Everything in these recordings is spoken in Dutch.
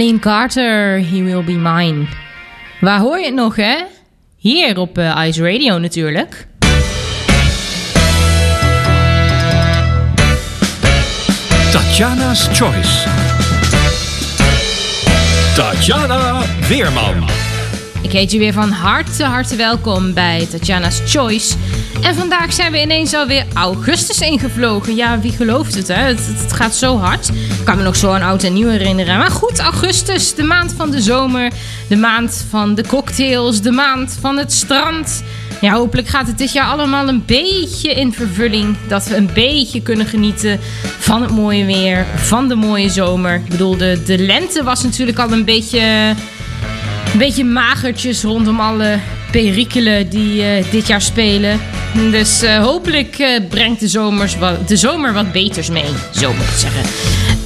Carleen Carter, He Will Be Mine. Waar hoor je het nog, hè? Hier op eh, Ice Radio natuurlijk. Tatjana's Choice. Tatjana Weerman. Ik heet je weer van harte, harte welkom bij Tatjana's Choice. En vandaag zijn we ineens alweer augustus ingevlogen. Ja, wie gelooft het, hè? Het, gaat zo hard. Ik kan me nog zo aan oud en nieuw herinneren. Maar goed, augustus, de maand van de zomer. De maand van de cocktails. De maand van het strand. Ja, hopelijk gaat het dit jaar allemaal een beetje in vervulling. Dat we een beetje kunnen genieten van het mooie weer. Van de mooie zomer. Ik bedoel, de, de lente was natuurlijk al een beetje een beetje magertjes rondom alle perikelen die eh, dit jaar spelen. Dus eh, hopelijk eh, brengt de, zomers wat, de zomer wat beters mee, zo moet ik zeggen.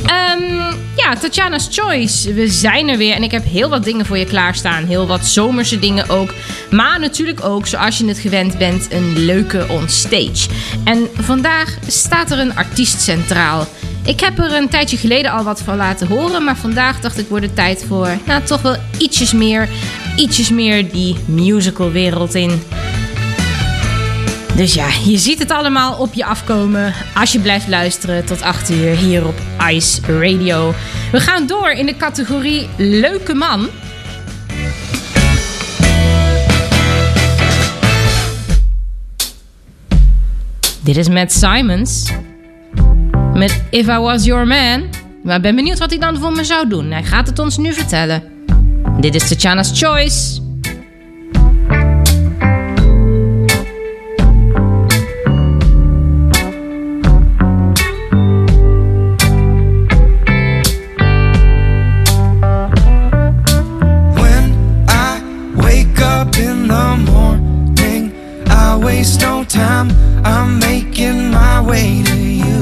Ehm, ja, Tatjana's Choice. We zijn er weer en ik heb heel wat dingen voor je klaarstaan. Heel wat zomerse dingen ook. Maar natuurlijk ook, zoals je het gewend bent, een leuke onstage. En vandaag staat er een artiest centraal. Ik heb er een tijdje geleden al wat van laten horen, maar vandaag dacht ik wordt het tijd voor, nou toch wel ietsjes meer, ietsjes meer die musical wereld in. Dus ja, je ziet het allemaal op je afkomen als je blijft luisteren tot 8 uur hier op Ice Radio. We gaan door in de categorie Leuke Man. Dit is Matt Simons met If I Was Your Man. Maar ik ben benieuwd wat hij dan voor me zou doen. Hij gaat het ons nu vertellen. Dit is Tatjana's Choice. waste no time. I'm making my way to you.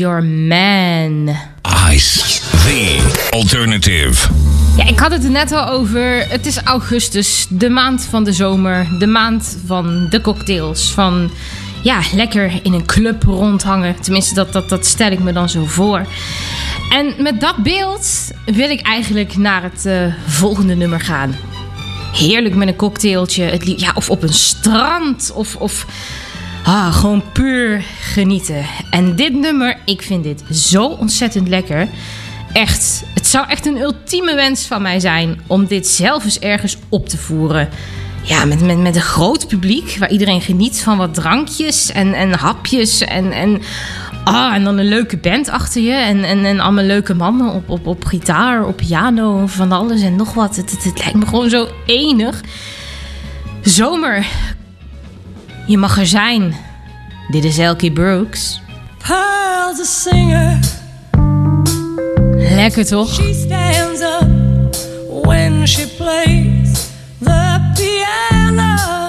your man. Ice, the alternative. Ja, ik had het er net al over. Het is augustus, de maand van de zomer. De maand van de cocktails. Van ja, lekker in een club rondhangen. Tenminste, dat, dat, dat stel ik me dan zo voor. En met dat beeld wil ik eigenlijk naar het eh, volgende nummer gaan. Heerlijk met een cocktailtje. Het ja, of op een strand. Of, of ah, gewoon puur genieten. En dit nummer, ik vind dit zo ontzettend lekker. Echt, het zou echt een ultieme wens van mij zijn om dit zelf eens ergens op te voeren. Ja, met, met, met een groot publiek waar iedereen geniet van wat drankjes en, en hapjes en, en, ah, en dan een leuke band achter je en, en, en allemaal leuke mannen op, op, op gitaar, op piano, van alles en nog wat. Het, het, het lijkt me gewoon zo enig. Zomer, je mag er zijn. Dit is Elkie Brooks. Pearl's a singer. Lekker toch? She stands up when she plays the piano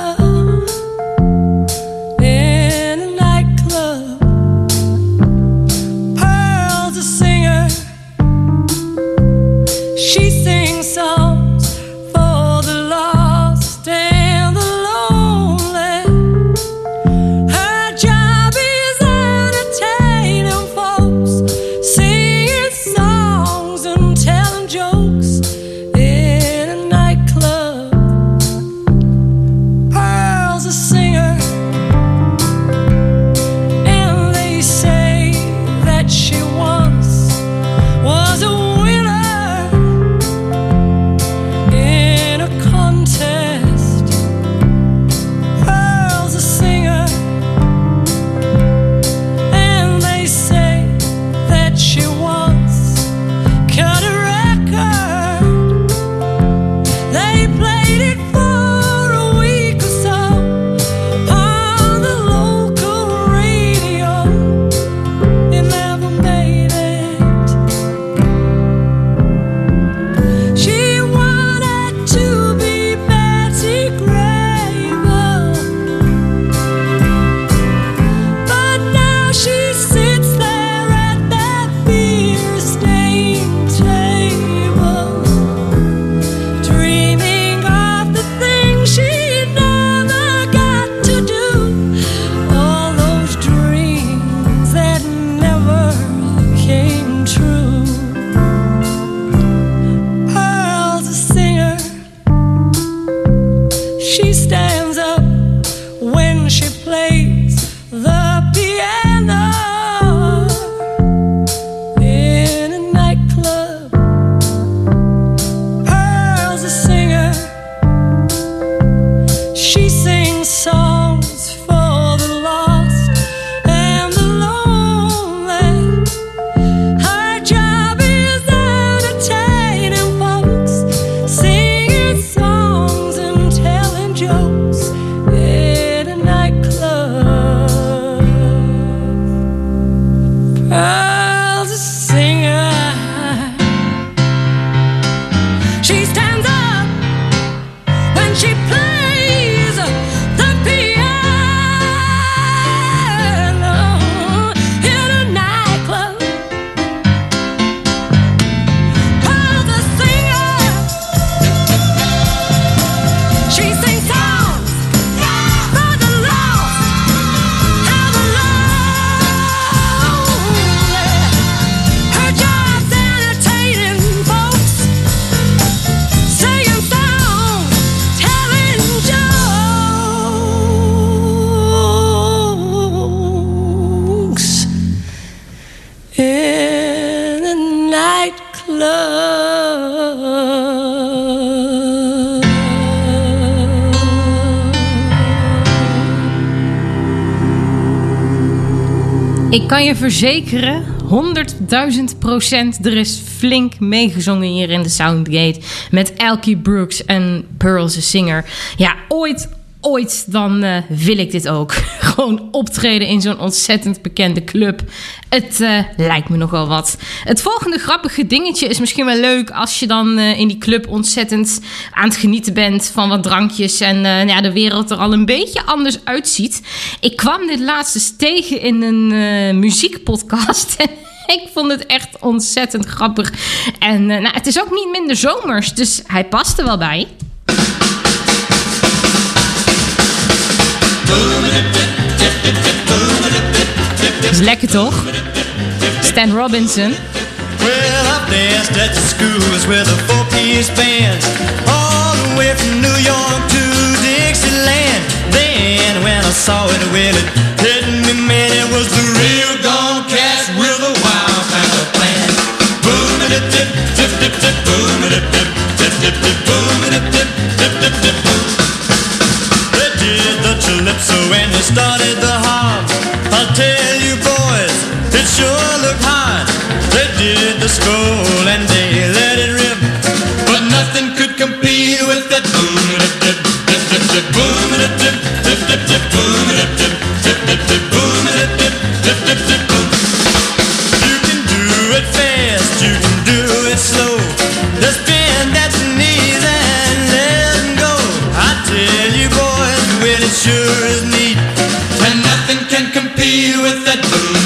Ik kan je verzekeren, 100.000 procent, er is flink meegezongen hier in de Soundgate. Met Elkie Brooks en Pearl's a Singer. Ja, ooit, ooit, dan eh, wil ik dit ook. Gewoon optreden in zo'n ontzettend bekende club. Het eh, lijkt me nogal wat. Het volgende grappige dingetje is misschien wel leuk als je dan eh, in die club ontzettend aan het genieten bent van wat drankjes en eh, ja, de wereld er al een beetje anders uitziet. Ik kwam dit laatst eens tegen in een muziekpodcast. Ik vond het echt ontzettend grappig. En nou, het is ook niet minder zomers, dus hij past er wel bij. Is lekker toch? Stan Robinson. Well, I've danced at the schools with four-piece all the way from New York to Dixieland. Then when I saw it, well, it hit me, man, it was the real gone with a wild kind of plan. Boom, dip, dip, dip, dip, up, so when you started the harm, I'll tell you boys, it sure looked hard. They did the school and they with the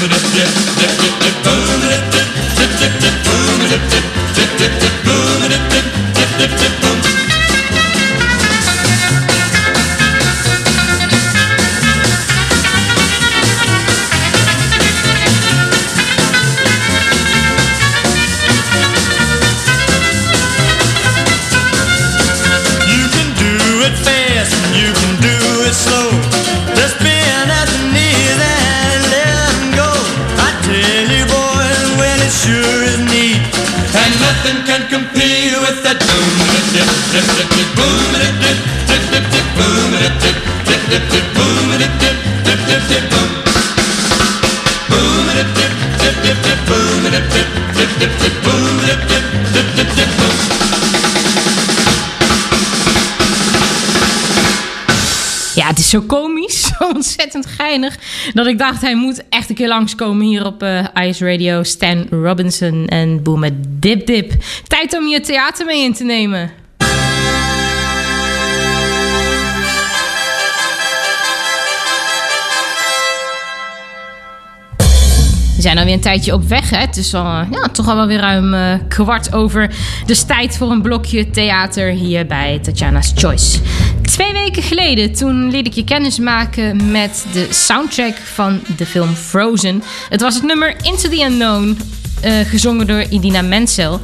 dat ik dacht hij moet echt een keer langskomen hier op eh, Ice Radio. Stan Robinson en Boom Dip Dip. Tijd om je theater mee in te nemen. We zijn alweer een tijdje op weg. Hè? Het is al, eh, ja, toch al wel weer ruim eh, kwart over. Dus tijd voor een blokje theater hier bij Tatjana's Choice. Twee weken geleden, toen liet ik je kennis maken met de soundtrack van de film Frozen. Het was het nummer Into the Unknown, eh, gezongen door Idina Menzel.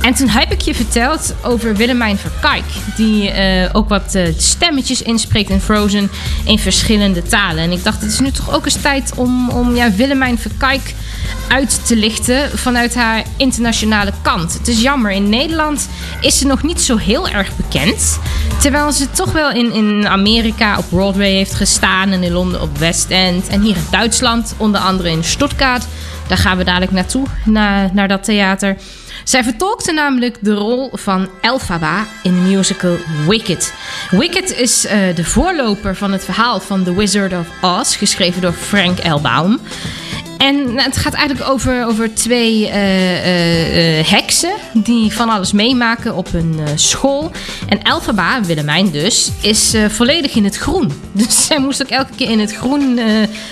En toen heb ik je verteld over Willemijn Verkijk, die eh, ook wat eh, stemmetjes inspreekt in Frozen in verschillende talen. En ik dacht, het is nu toch ook eens tijd om, om ja, Willemijn Verkijk uit te lichten vanuit haar internationale kant. Het is jammer, in Nederland is ze nog niet zo heel erg bekend. Terwijl ze toch wel in, in Amerika op Broadway heeft gestaan en in Londen op West End. En hier in Duitsland, onder andere in Stuttgart. Daar gaan we dadelijk naartoe, naar, naar dat theater. Zij vertolkte namelijk de rol van Elphaba in de musical Wicked. Wicked is eh, de voorloper van het verhaal van The Wizard of Oz, geschreven door Frank L. Baum. En nou, het gaat eigenlijk over, over twee eh, eh, eh, heksen die van alles meemaken op eh, school. En Elphaba, Willemijn dus, is volledig in het groen. Dus zij moest ook elke keer in het groen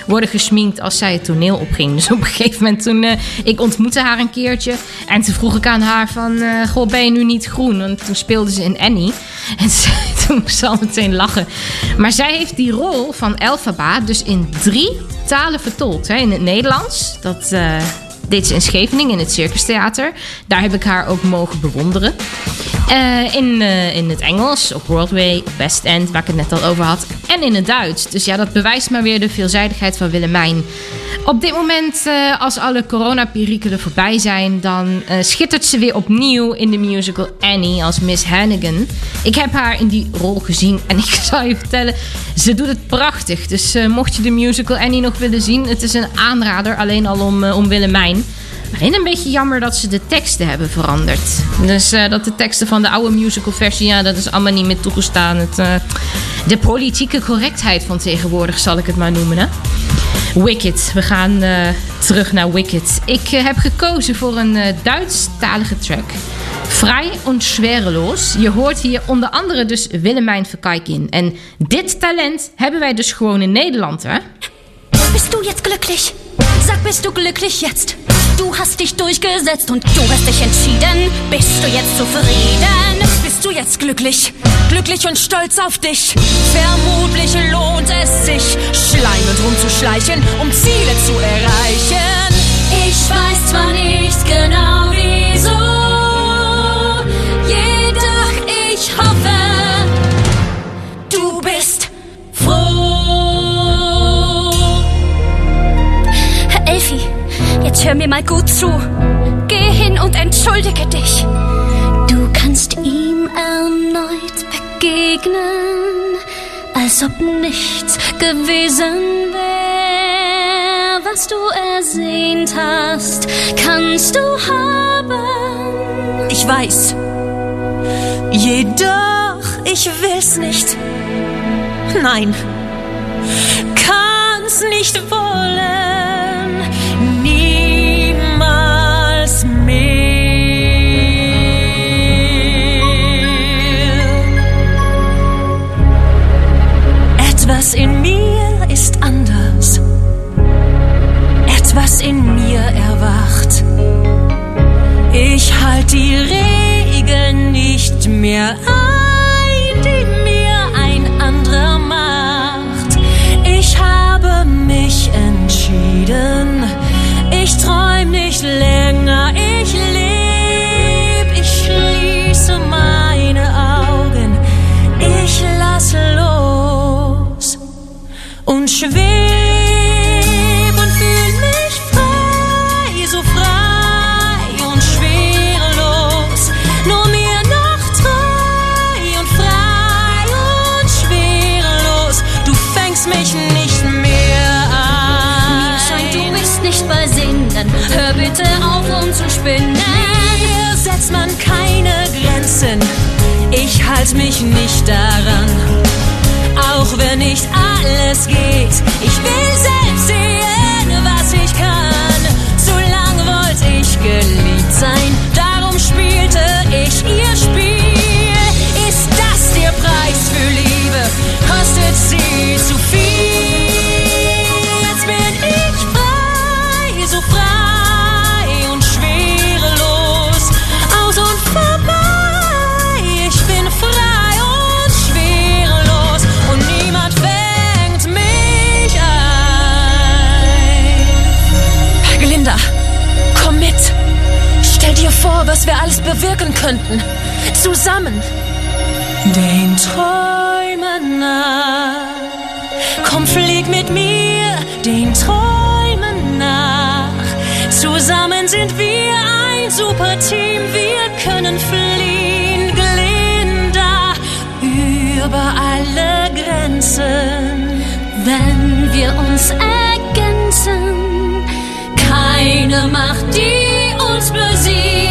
worden gesminkt als zij het toneel opging. Dus op een gegeven moment toen ik ontmoette haar een keertje. En toen vroeg ik aan haar van, goh, ben je nu niet groen? Want toen speelde ze in Annie. En ze, toen moest ze al meteen lachen. Maar zij heeft die rol van Elphaba dus in drie talen vertolkt. Hè? In het Nederlands, dat eh, deed ze in Scheveningen in het Circus Theater. Daar heb ik haar ook mogen bewonderen. Eh, in, eh, in het Engels, op Broadway, West End, waar ik het net al over had. En in het Duits. Dus ja, dat bewijst maar weer de veelzijdigheid van Willemijn. Op dit moment, eh, als alle coronaperikelen voorbij zijn... dan schittert ze weer opnieuw in de musical Annie als Miss Hannigan. Ik heb haar in die rol gezien en ik zal je vertellen... ze doet het prachtig. Dus mocht je de musical Annie nog willen zien... het is een aanrader, alleen al om, om Willemijn... Alleen een beetje jammer dat ze de teksten hebben veranderd. Dus eh, dat de teksten van de oude musicalversie, ja, dat is allemaal niet meer toegestaan. Het, eh, de politieke correctheid van tegenwoordig zal ik het maar noemen, hè? Wicked. We gaan eh, terug naar Wicked. Ik heb gekozen voor een Duits-talige track. Vrij schwereloos. Je hoort hier onder andere dus Willemijn Verkijk in. En dit talent hebben wij dus gewoon in Nederland, hè? Bist du jetzt glücklich? Sag, bist du glücklich jetzt? Du hast dich durchgesetzt und du hast dich entschieden. Bist du jetzt zufrieden? Bist du jetzt glücklich? Glücklich und stolz auf dich? Vermutlich lohnt es sich, schleimend rumzuschleichen, um Ziele zu erreichen. Ich weiß zwar nicht genau wieso, jedoch ich hoffe, hör mir mal gut zu. Geh hin und entschuldige dich. Du kannst ihm erneut begegnen, als ob nichts gewesen wäre, was du ersehnt hast, kannst du haben. Ich weiß. Jedoch ich will's nicht. Nein, kann's nicht wollen. Halt die Regeln nicht mehr ein, spinnen. Hier setzt man keine Grenzen. Ich halt mich nicht daran. Auch wenn nicht alles geht. Ich will selbst sehen, was ich kann. So lang wollte ich geliebt sein. Darum spielte ich ihr Spiel. Ist das der Preis für Liebe? Kostet sie zu vor, was wir alles bewirken könnten. Zusammen. Den Träumen nach. Komm, flieg mit mir den Träumen nach. Zusammen sind wir ein super Team. Wir können fliehen, Glinda, über alle Grenzen. Wenn wir uns ergänzen, Keine Macht, die uns besiegt.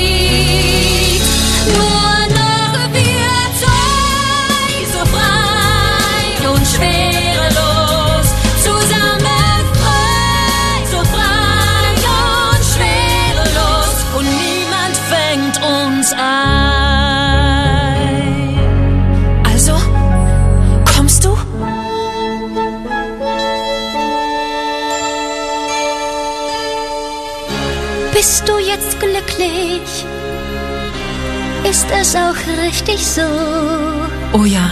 Glücklich? Ist es auch richtig so? Oh ja.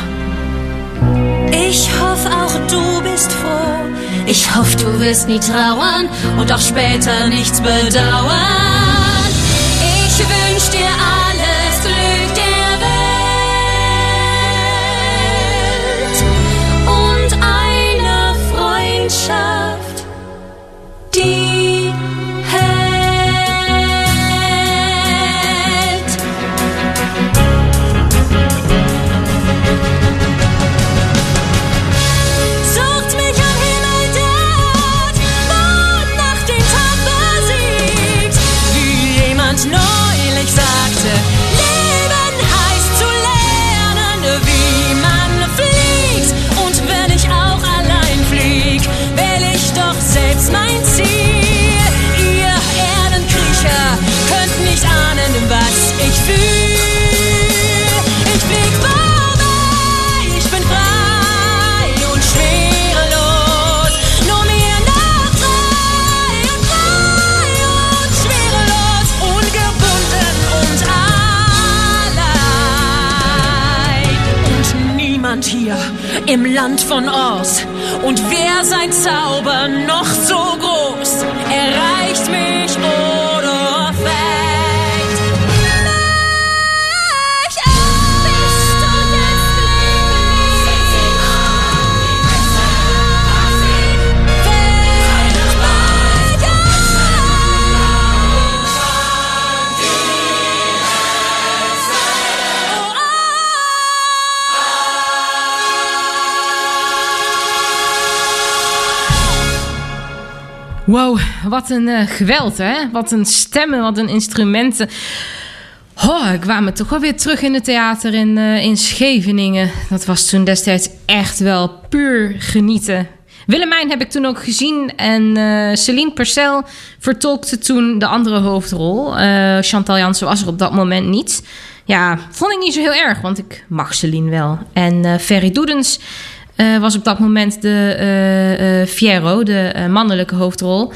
Ich hoffe auch du bist froh. Ich hoffe du wirst nie trauern und auch später nichts bedauern. Ich wünsch dir alles im Land von Oz. Und wer sein Zauber noch so groß Wow, wat een eh, geweld, hè? Wat een stemmen, wat een instrumenten. Oh, ik kwam toch wel weer terug in het theater in, eh, in Scheveningen. Dat was toen destijds echt wel puur genieten. Willemijn heb ik toen ook gezien en eh Celine Percel vertolkte toen de andere hoofdrol. Chantal Jansen was er op dat moment niet. Ja, vond ik niet zo heel erg, want ik mag Celine wel. En Ferry Doedens eh, was op dat moment de eh eh Fierro, de mannelijke hoofdrol.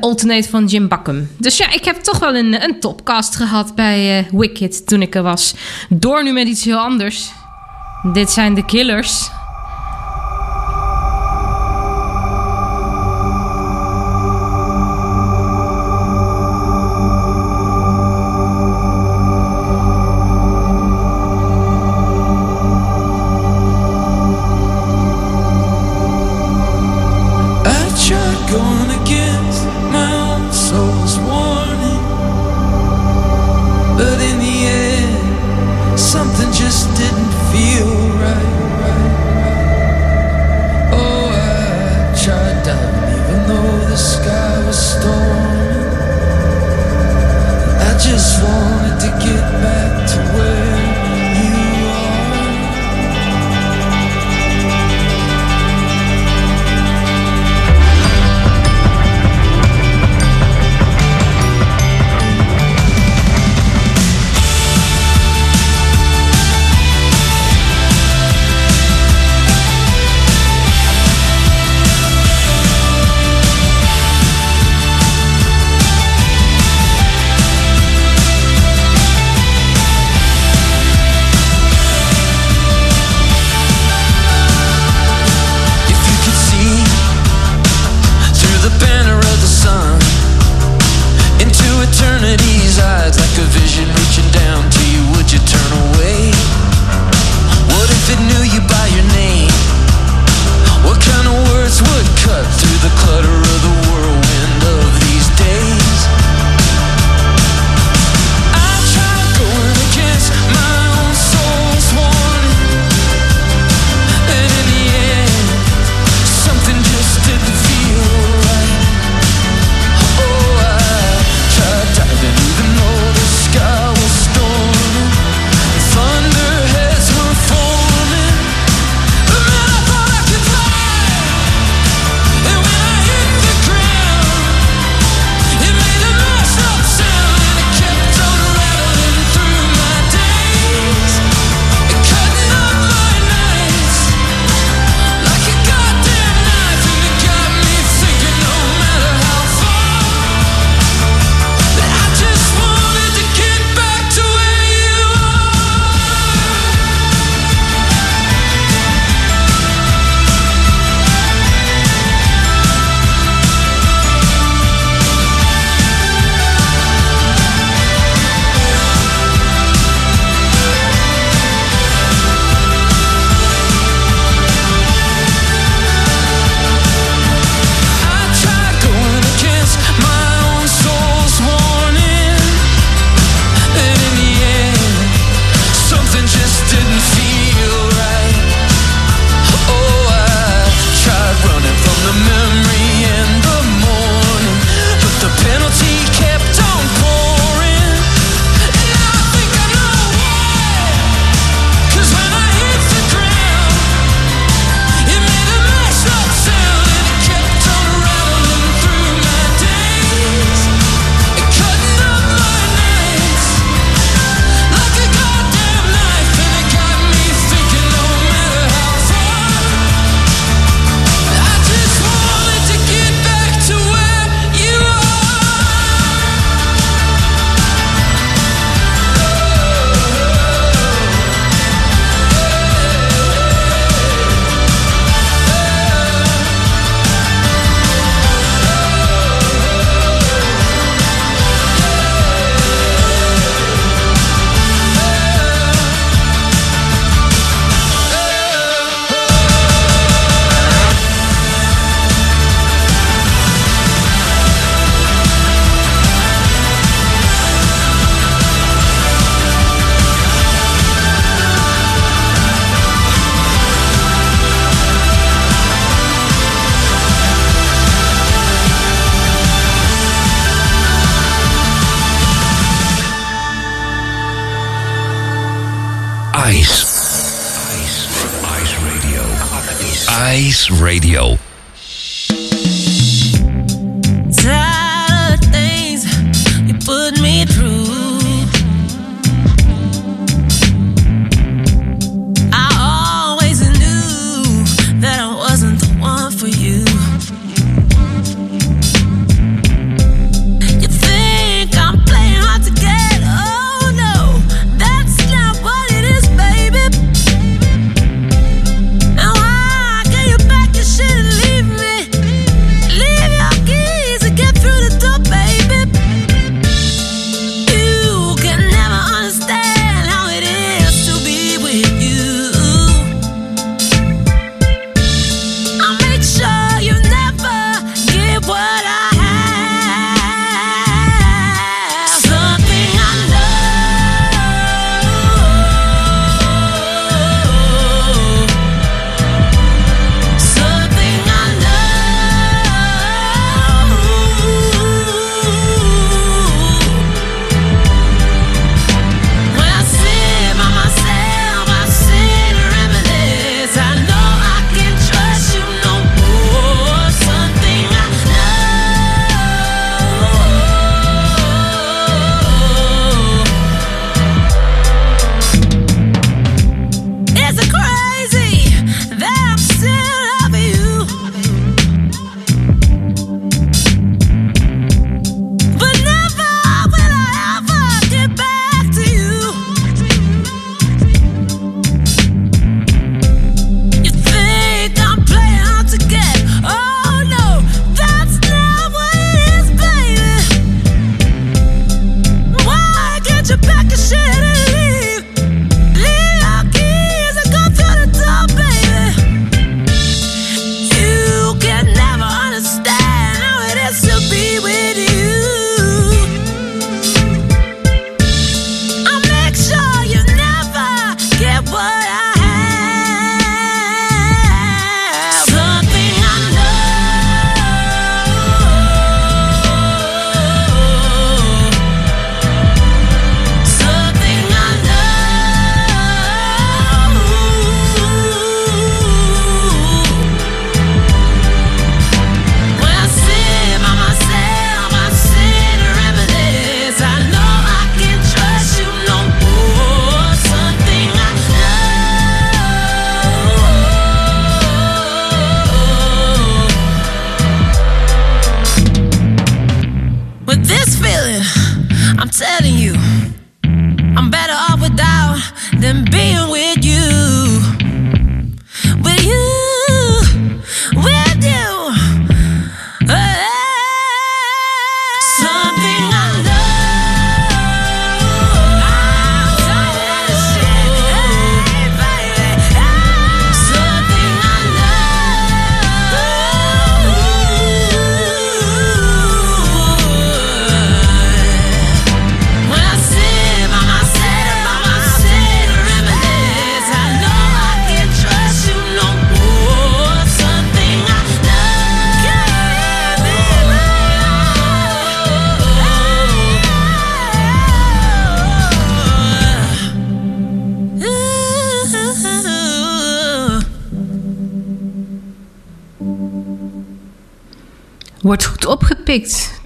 alternate van Jim Buckham. Dus ja, ik heb toch wel een, een topcast gehad bij Wicked toen ik er was. Door nu met iets heel anders. Dit zijn de Killers.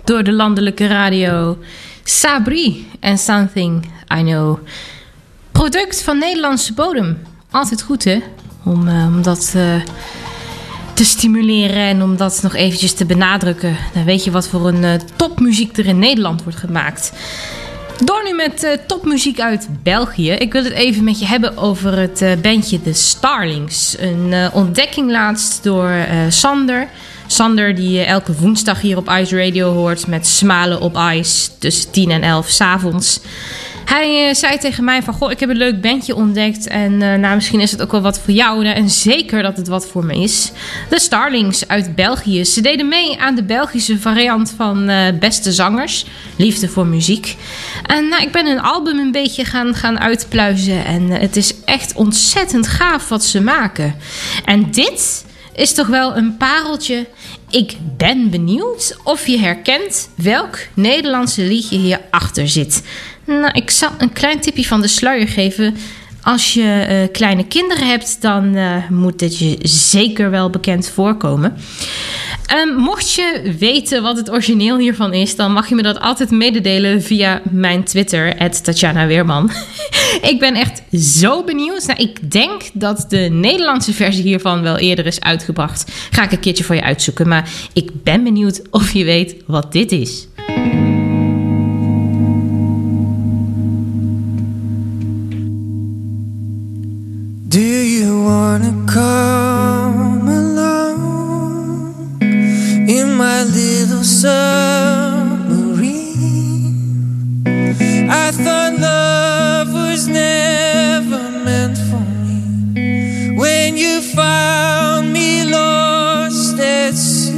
Door de landelijke radio. Sabri en Something I Know. Product van Nederlandse bodem. Altijd goed hè? Om, eh, om dat eh, te stimuleren en om dat nog eventjes te benadrukken. Dan weet je wat voor een eh, topmuziek er in Nederland wordt gemaakt. Door nu met topmuziek uit België. Ik wil het even met je hebben over het bandje The Starlings. Een ontdekking laatst door Sander. Sander die je elke woensdag hier op Ice Radio hoort met Smalen op Ice tussen 10 en 11 s'avonds. Hij eh, zei tegen mij van, goh, ik heb een leuk bandje ontdekt en eh, nou, misschien is het ook wel wat voor jou. En zeker dat het wat voor me is. De Starlings uit België. Ze deden mee aan de Belgische variant van eh, Beste Zangers. Liefde voor muziek. En nou, ik ben hun album een beetje gaan, gaan uitpluizen en eh, het is echt ontzettend gaaf wat ze maken. En dit is toch wel een pareltje. Ik ben benieuwd of je herkent welk Nederlandse liedje hierachter zit. Nou, ik zal een klein tipje van de sluier geven. Als je eh, kleine kinderen hebt, dan eh, moet dit je zeker wel bekend voorkomen. Ehm, mocht je weten wat het origineel hiervan is, dan mag je me dat altijd mededelen via mijn Twitter, Tatjana Weerman. ik ben echt zo benieuwd. Nou, ik denk dat de Nederlandse versie hiervan wel eerder is uitgebracht. Ga ik een keertje voor je uitzoeken. Maar ik ben benieuwd of je weet wat dit is. Do you wanna come submarine? I thought love was never meant for me. When you found me lost at sea,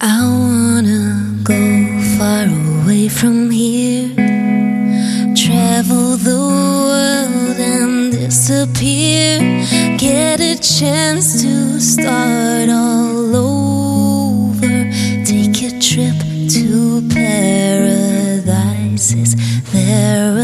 I wanna go far away from here. Travel the world and disappear. Get a chance to start all over. Take a trip to paradise. Is there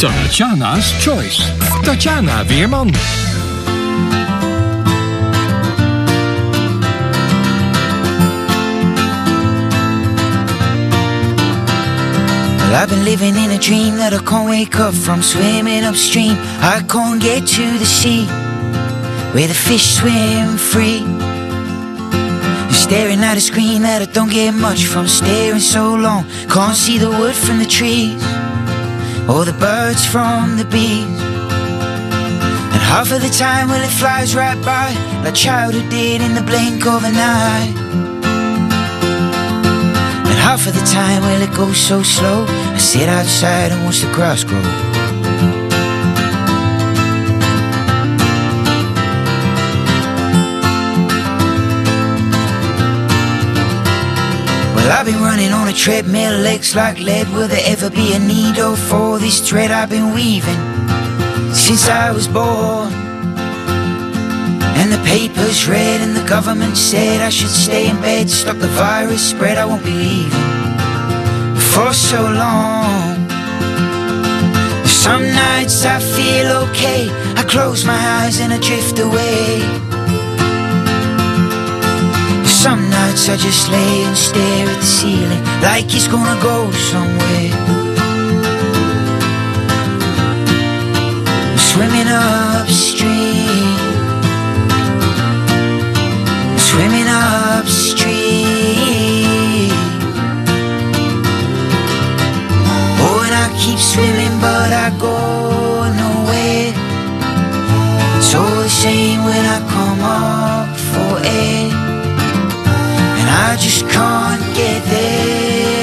Tatjana's Choice. Tatjana Weerman. Well, I've been living in a dream that I can't wake up from, swimming upstream. I can't get to the sea where the fish swim free. I'm staring at a screen that I don't get much from, staring so long, can't see the wood from the trees or the birds from the bees. And half of the time, well, it flies right by like childhood did in the blink of an eye. Of the time, well, it goes so slow. I sit outside and watch the grass grow. Well, I've been running on a treadmill, legs like lead. Will there ever be a needle for this thread I've been weaving since I was born? Papers read, and the government said I should stay in bed, stop the virus spread. I won't be leaving for so long. Some nights I feel okay. I close my eyes and I drift away. Some nights I just lay and stare at the ceiling like it's gonna go somewhere. I'm swimming upstream, keep swimming, but I go nowhere. It's all the same when I come up for air, and I just can't get there.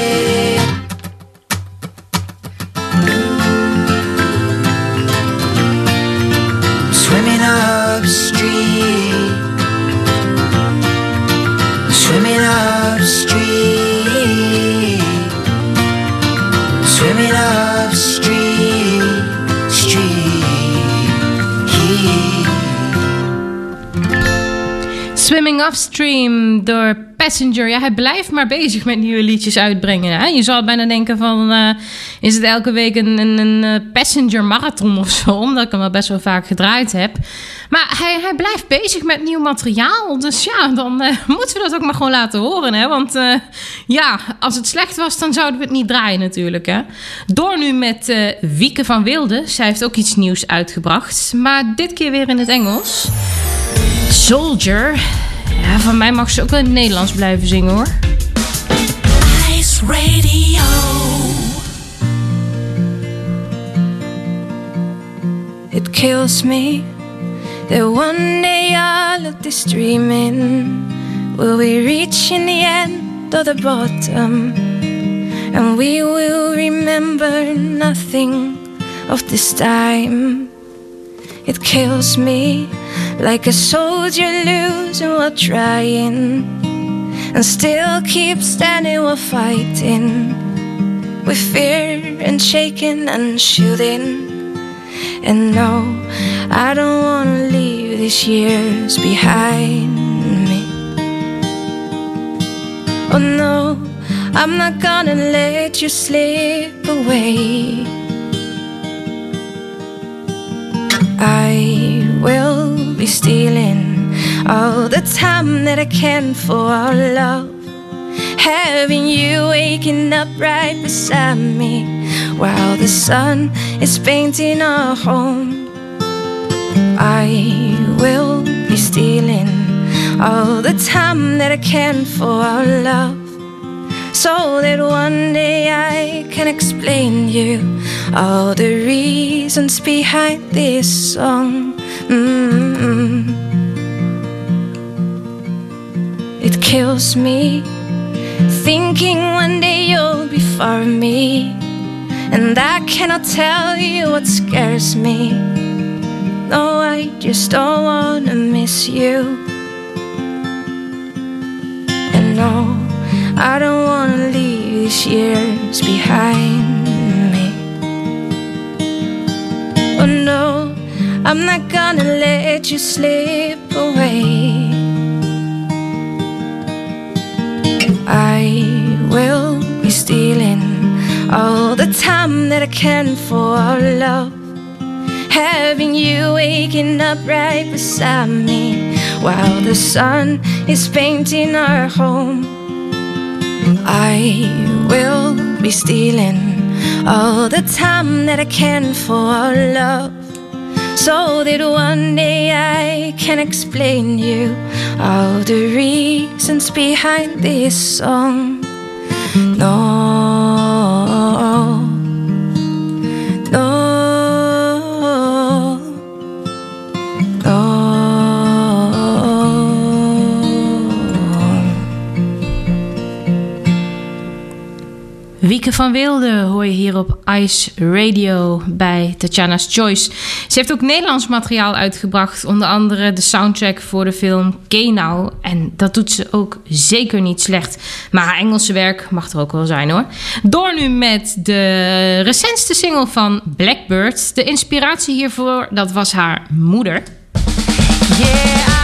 Upstream door Passenger. Ja, hij blijft maar bezig met nieuwe liedjes uitbrengen. Hè? Je zou bijna denken van... eh, is het elke week een, een, een eh, Passenger marathon of zo? Omdat ik hem wel best wel vaak gedraaid heb. Maar hij, hij blijft bezig met nieuw materiaal. Dus ja, dan eh, moeten we dat ook maar gewoon laten horen. Hè? Want ja, als het slecht was, dan zouden we het niet draaien natuurlijk. Hè? Door nu met Wieke van Wilde. Zij heeft ook iets nieuws uitgebracht. Maar dit keer weer in het Engels. Soldier. Ja, van mij mag ze ook wel in het Nederlands blijven zingen hoor. Ice Radio. It kills me that one day all of this dreaming will we reach in the end of the bottom and we will remember nothing of this time. It kills me like a soldier losing while trying and still keep standing while fighting with fear and shaking and shooting. And no, I don't wanna leave these years behind me. Oh no, I'm not gonna let you slip away. I will be stealing all the time that I can for our love. Having you waking up right beside me while the sun is painting our home. I will be stealing all the time that I can for our love. So that one day I can explain you all the reasons behind this song. mm It kills me thinking one day you'll be for me, and I cannot tell you what scares me. No, I just don't wanna miss you. And no, I don't wanna leave these years behind I'm not gonna let you slip away. I will be stealing all the time that I can for our love. Having you waking up right beside me while the sun is painting our home. I will be stealing all the time that I can for our love. So that one day I can explain you all the reasons behind this song. No, van Wilde hoor je hier op Ice Radio bij Tatjana's Choice. Ze heeft ook Nederlands materiaal uitgebracht. Onder andere de soundtrack voor de film Kenau. En dat doet ze ook zeker niet slecht. Maar haar Engelse werk mag er ook wel zijn hoor. Door nu met de recentste single van Blackbird. De inspiratie hiervoor, dat was haar moeder. Yeah,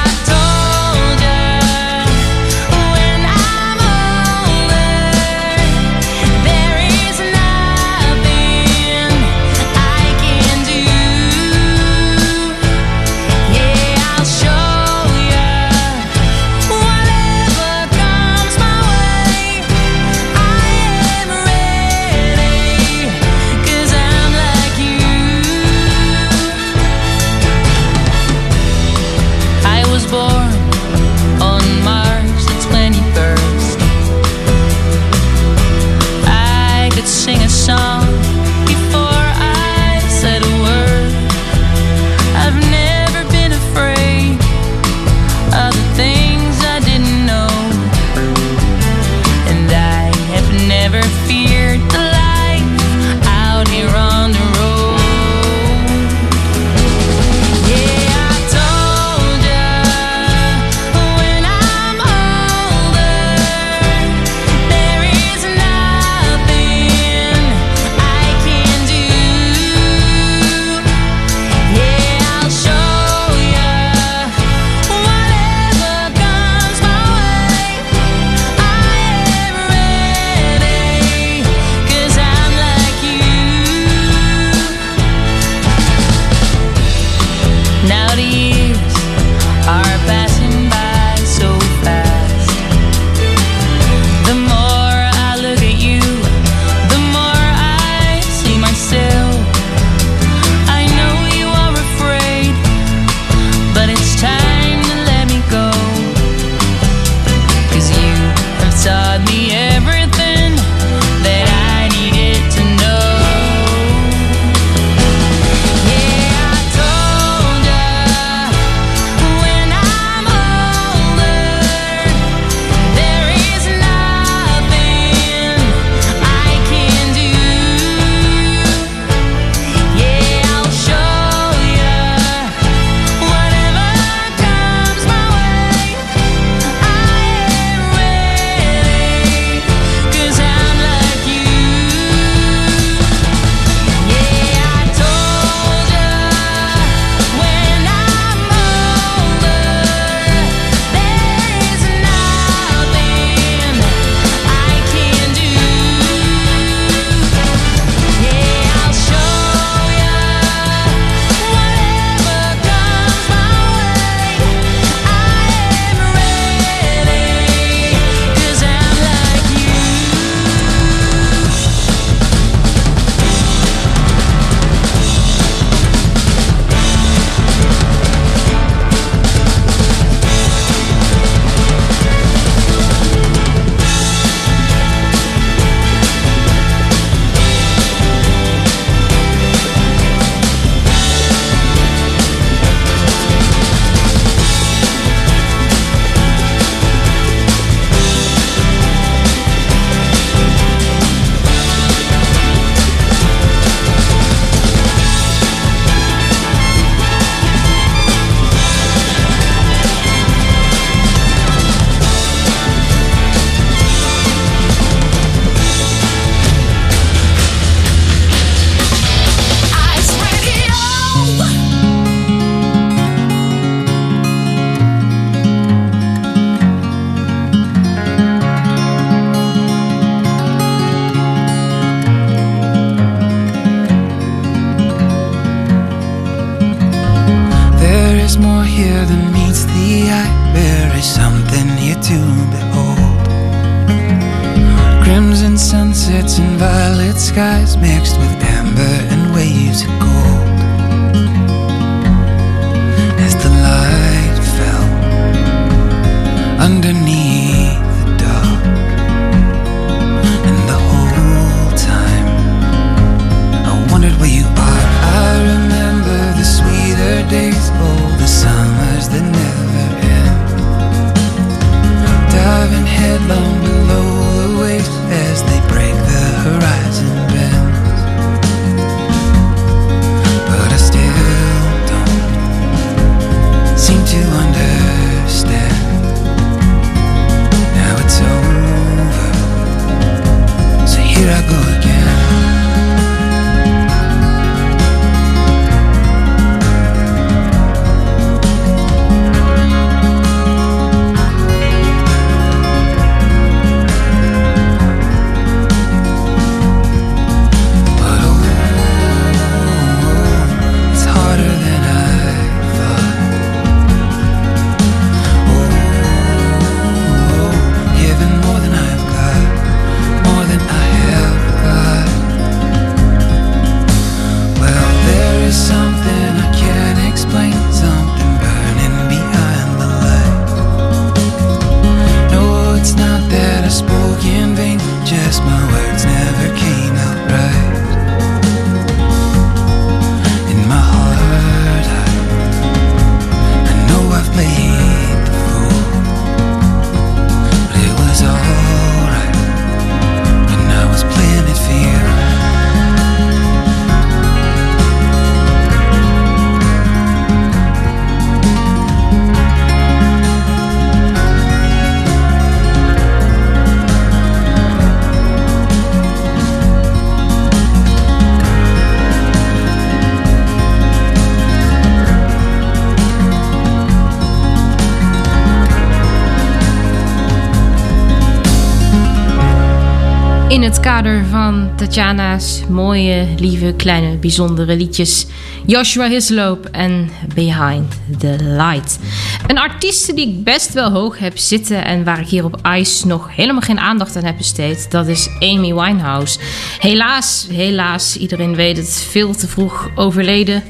het kader van Tatjana's mooie, lieve, kleine, bijzondere liedjes. Joshua Hislop en Behind the Light. Een artiest die ik best wel hoog heb zitten en waar ik hier op Ice nog helemaal geen aandacht aan heb besteed, dat is Amy Winehouse. Helaas, helaas, iedereen weet het, veel te vroeg overleden.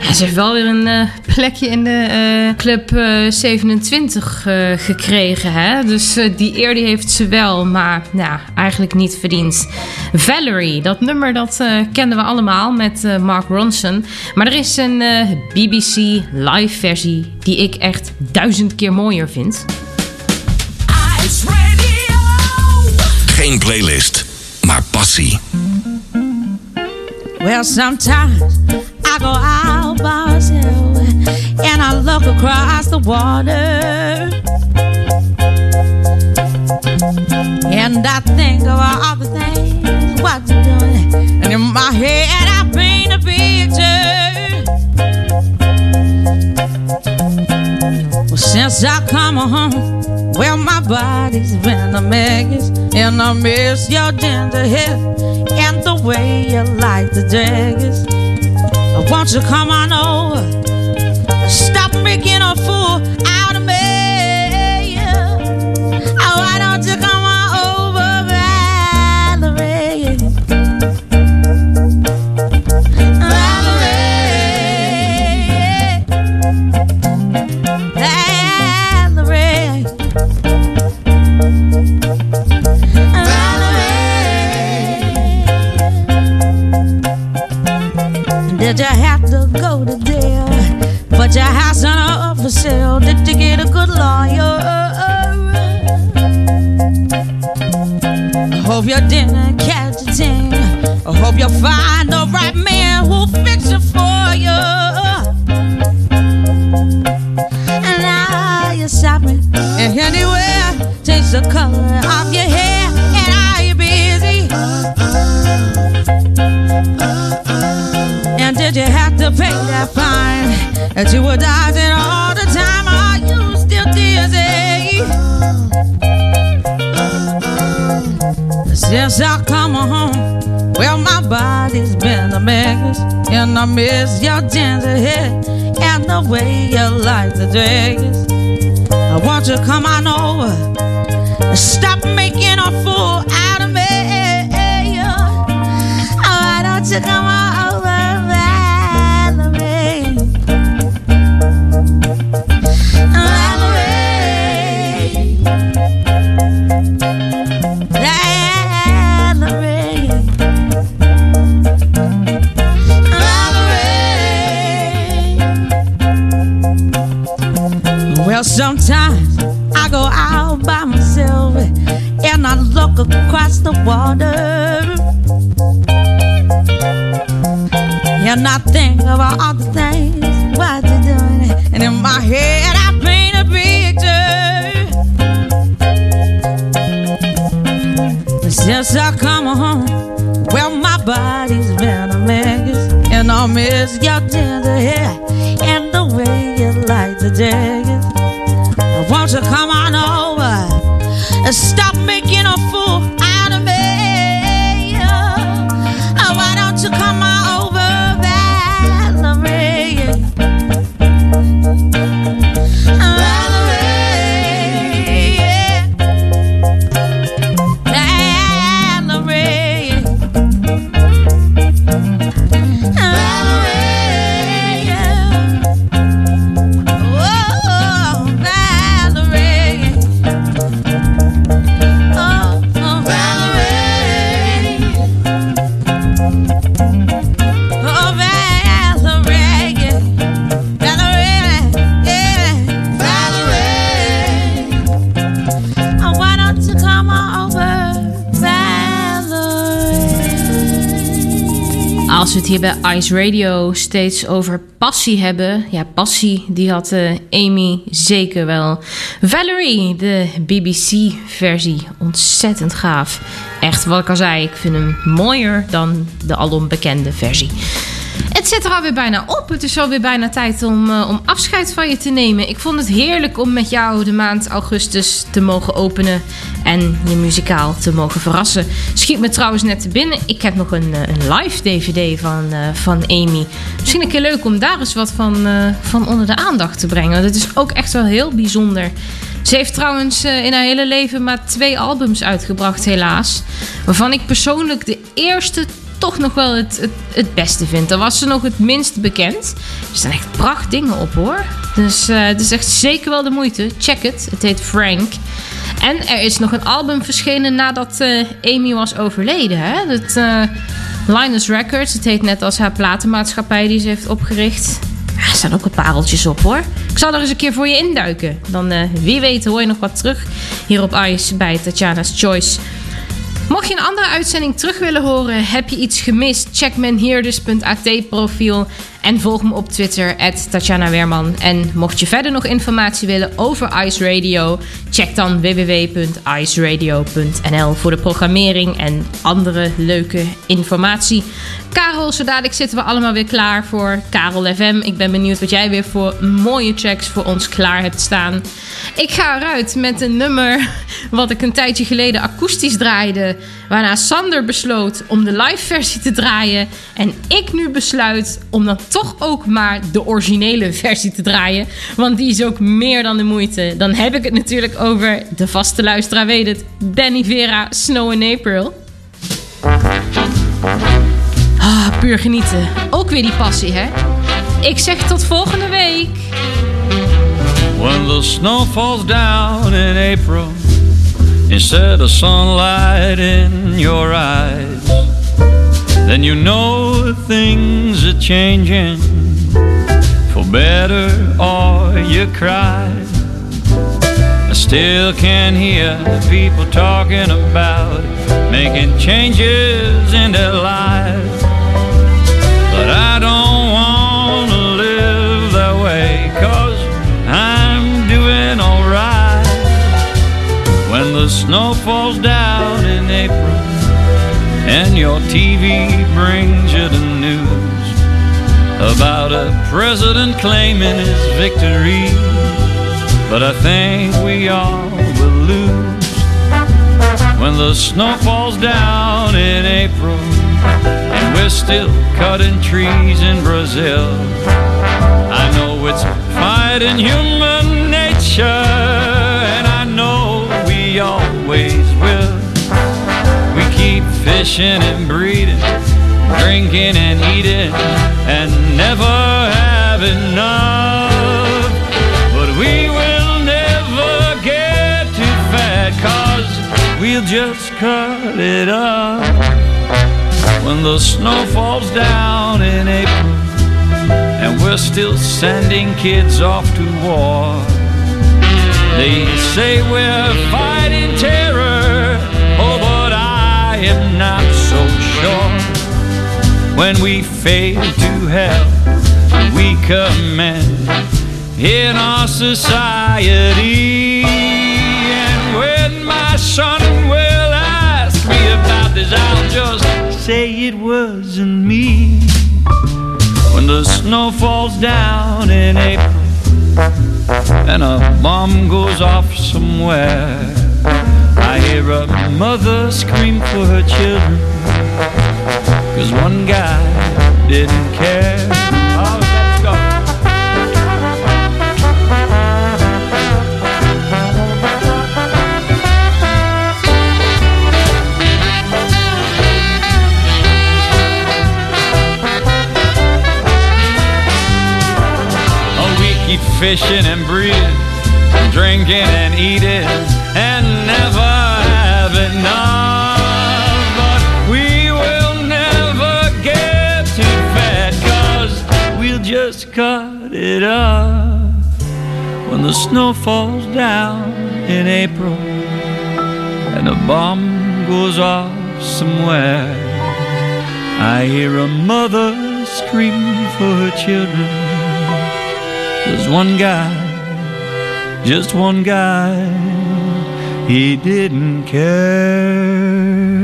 Ja, ze heeft wel weer een eh, plekje in de eh, Club eh, 27 eh, gekregen. Hè? Dus eh, die eer die heeft ze wel, maar nou, eigenlijk niet verdiend. Valerie, dat nummer dat eh, kennen we allemaal met eh, Mark Ronson. Maar er is een eh, BBC live versie die ik echt duizend keer mooier vind. Geen playlist, maar passie. Well, sometimes I go out by and I look across the water. And I think of all the things what you're doing. And in my head, I paint a picture. Well, since I come home, well, my body's been a mess. And I miss your ginger hair and the way you like the daggers. Won't you come on over? Stop making a fool hope you didn't catch a thing. I hope you'll find the right man who'll fix it for you. And now you're shopping and anywhere. Change the color of your hair. And are you busy? And did you have to pay that fine that you were dodging all the time? Are you still dizzy? Since I come home, well, my body's been a mess, and I miss your ginger hair and the way you like the dress. I want you to come on over. Stop making a fool out of me. Why don't you come on across the water. And I think about all the things what you're doing. And in my head, I paint a picture. Since I come home, well, my body's been a mess. And I miss your tender hair and the way you like the jacket. Won't you come on over and stop making Als het hier bij Ice Radio steeds over passie hebben. Ja, passie, die had eh, Amy zeker wel. Valerie, de BBC-versie. Ontzettend gaaf. Echt, wat ik al zei, ik vind hem mooier dan de alom bekende versie. Het zit er alweer bijna op. Het is alweer bijna tijd om, eh, om afscheid van je te nemen. Ik vond het heerlijk om met jou de maand augustus te mogen openen. En je muzikaal te mogen verrassen. Schiet me trouwens net te binnen. Ik heb nog een, eh, een live DVD van, eh, van Amy. Misschien een keer leuk om daar eens wat van, van onder de aandacht te brengen. Dat is ook echt wel heel bijzonder. Ze heeft trouwens in haar hele leven maar twee albums uitgebracht, helaas. Waarvan ik persoonlijk de eerste toch nog wel het, het, het beste vind. Daar was ze nog het minst bekend. Er staan echt pracht dingen op hoor. Dus eh, het is echt zeker wel de moeite. Check het. Het heet Frank. En er is nog een album verschenen nadat eh, Amy was overleden. Hè? Het, eh, Linus Records. Het heet net als haar platenmaatschappij die ze heeft opgericht. Ja, er staan ook wat pareltjes op hoor. Ik zal er eens een keer voor je induiken. Dan wie weet hoor je nog wat terug hier op Ice bij Tatjana's Choice. Mocht je een andere uitzending terug willen horen, heb je iets gemist? Check menheerders.at profiel en volg me op Twitter, Tatjana Weerman. En mocht je verder nog informatie willen over Ice Radio, check dan www.iceradio.nl voor de programmering en andere leuke informatie. Karel, zo dadelijk zitten we allemaal weer klaar voor Karel FM. Ik ben benieuwd wat jij weer voor mooie tracks voor ons klaar hebt staan. Ik ga eruit met een nummer wat ik een tijdje geleden akoestisch draaide. Waarna Sander besloot om de live versie te draaien. En ik nu besluit om dan toch ook maar de originele versie te draaien. Want die is ook meer dan de moeite. Dan heb ik het natuurlijk over de vaste luisteraar weet het. Danny Vera, Snow in April. Ah, puur genieten. Ook weer die passie, hè? Ik zeg tot volgende week. When the snow falls down in April, instead of sunlight in your eyes, then you know things are changing for better or you cry. I still can hear the people talking about making changes in their lives. But I don't want to live that way, cause I'm doing alright. When the snow falls down and your TV brings you the news about a president claiming his victory, but I think we all will lose. When the snow falls down in April and we're still cutting trees in Brazil. I know it's fighting human nature, and I know we always will. Fishing and breeding, drinking and eating, and never have enough. But we will never get too fat, cause we'll just cut it up. When the snow falls down in April, and we're still sending kids off to war. They say we're fighting terror, am not so sure. When we fail to help, we commend in our society. And when my son will ask me about this, I'll just say it wasn't me. When the snow falls down in April and a bomb goes off somewhere, I hear a mother scream for her children. Cause one guy didn't care. Oh, let's go. Oh, we keep fishing and breeding, drinking and eating, up. When the snow falls down in April, and a bomb goes off somewhere, I hear a mother scream for her children. There's one guy, just one guy, he didn't care.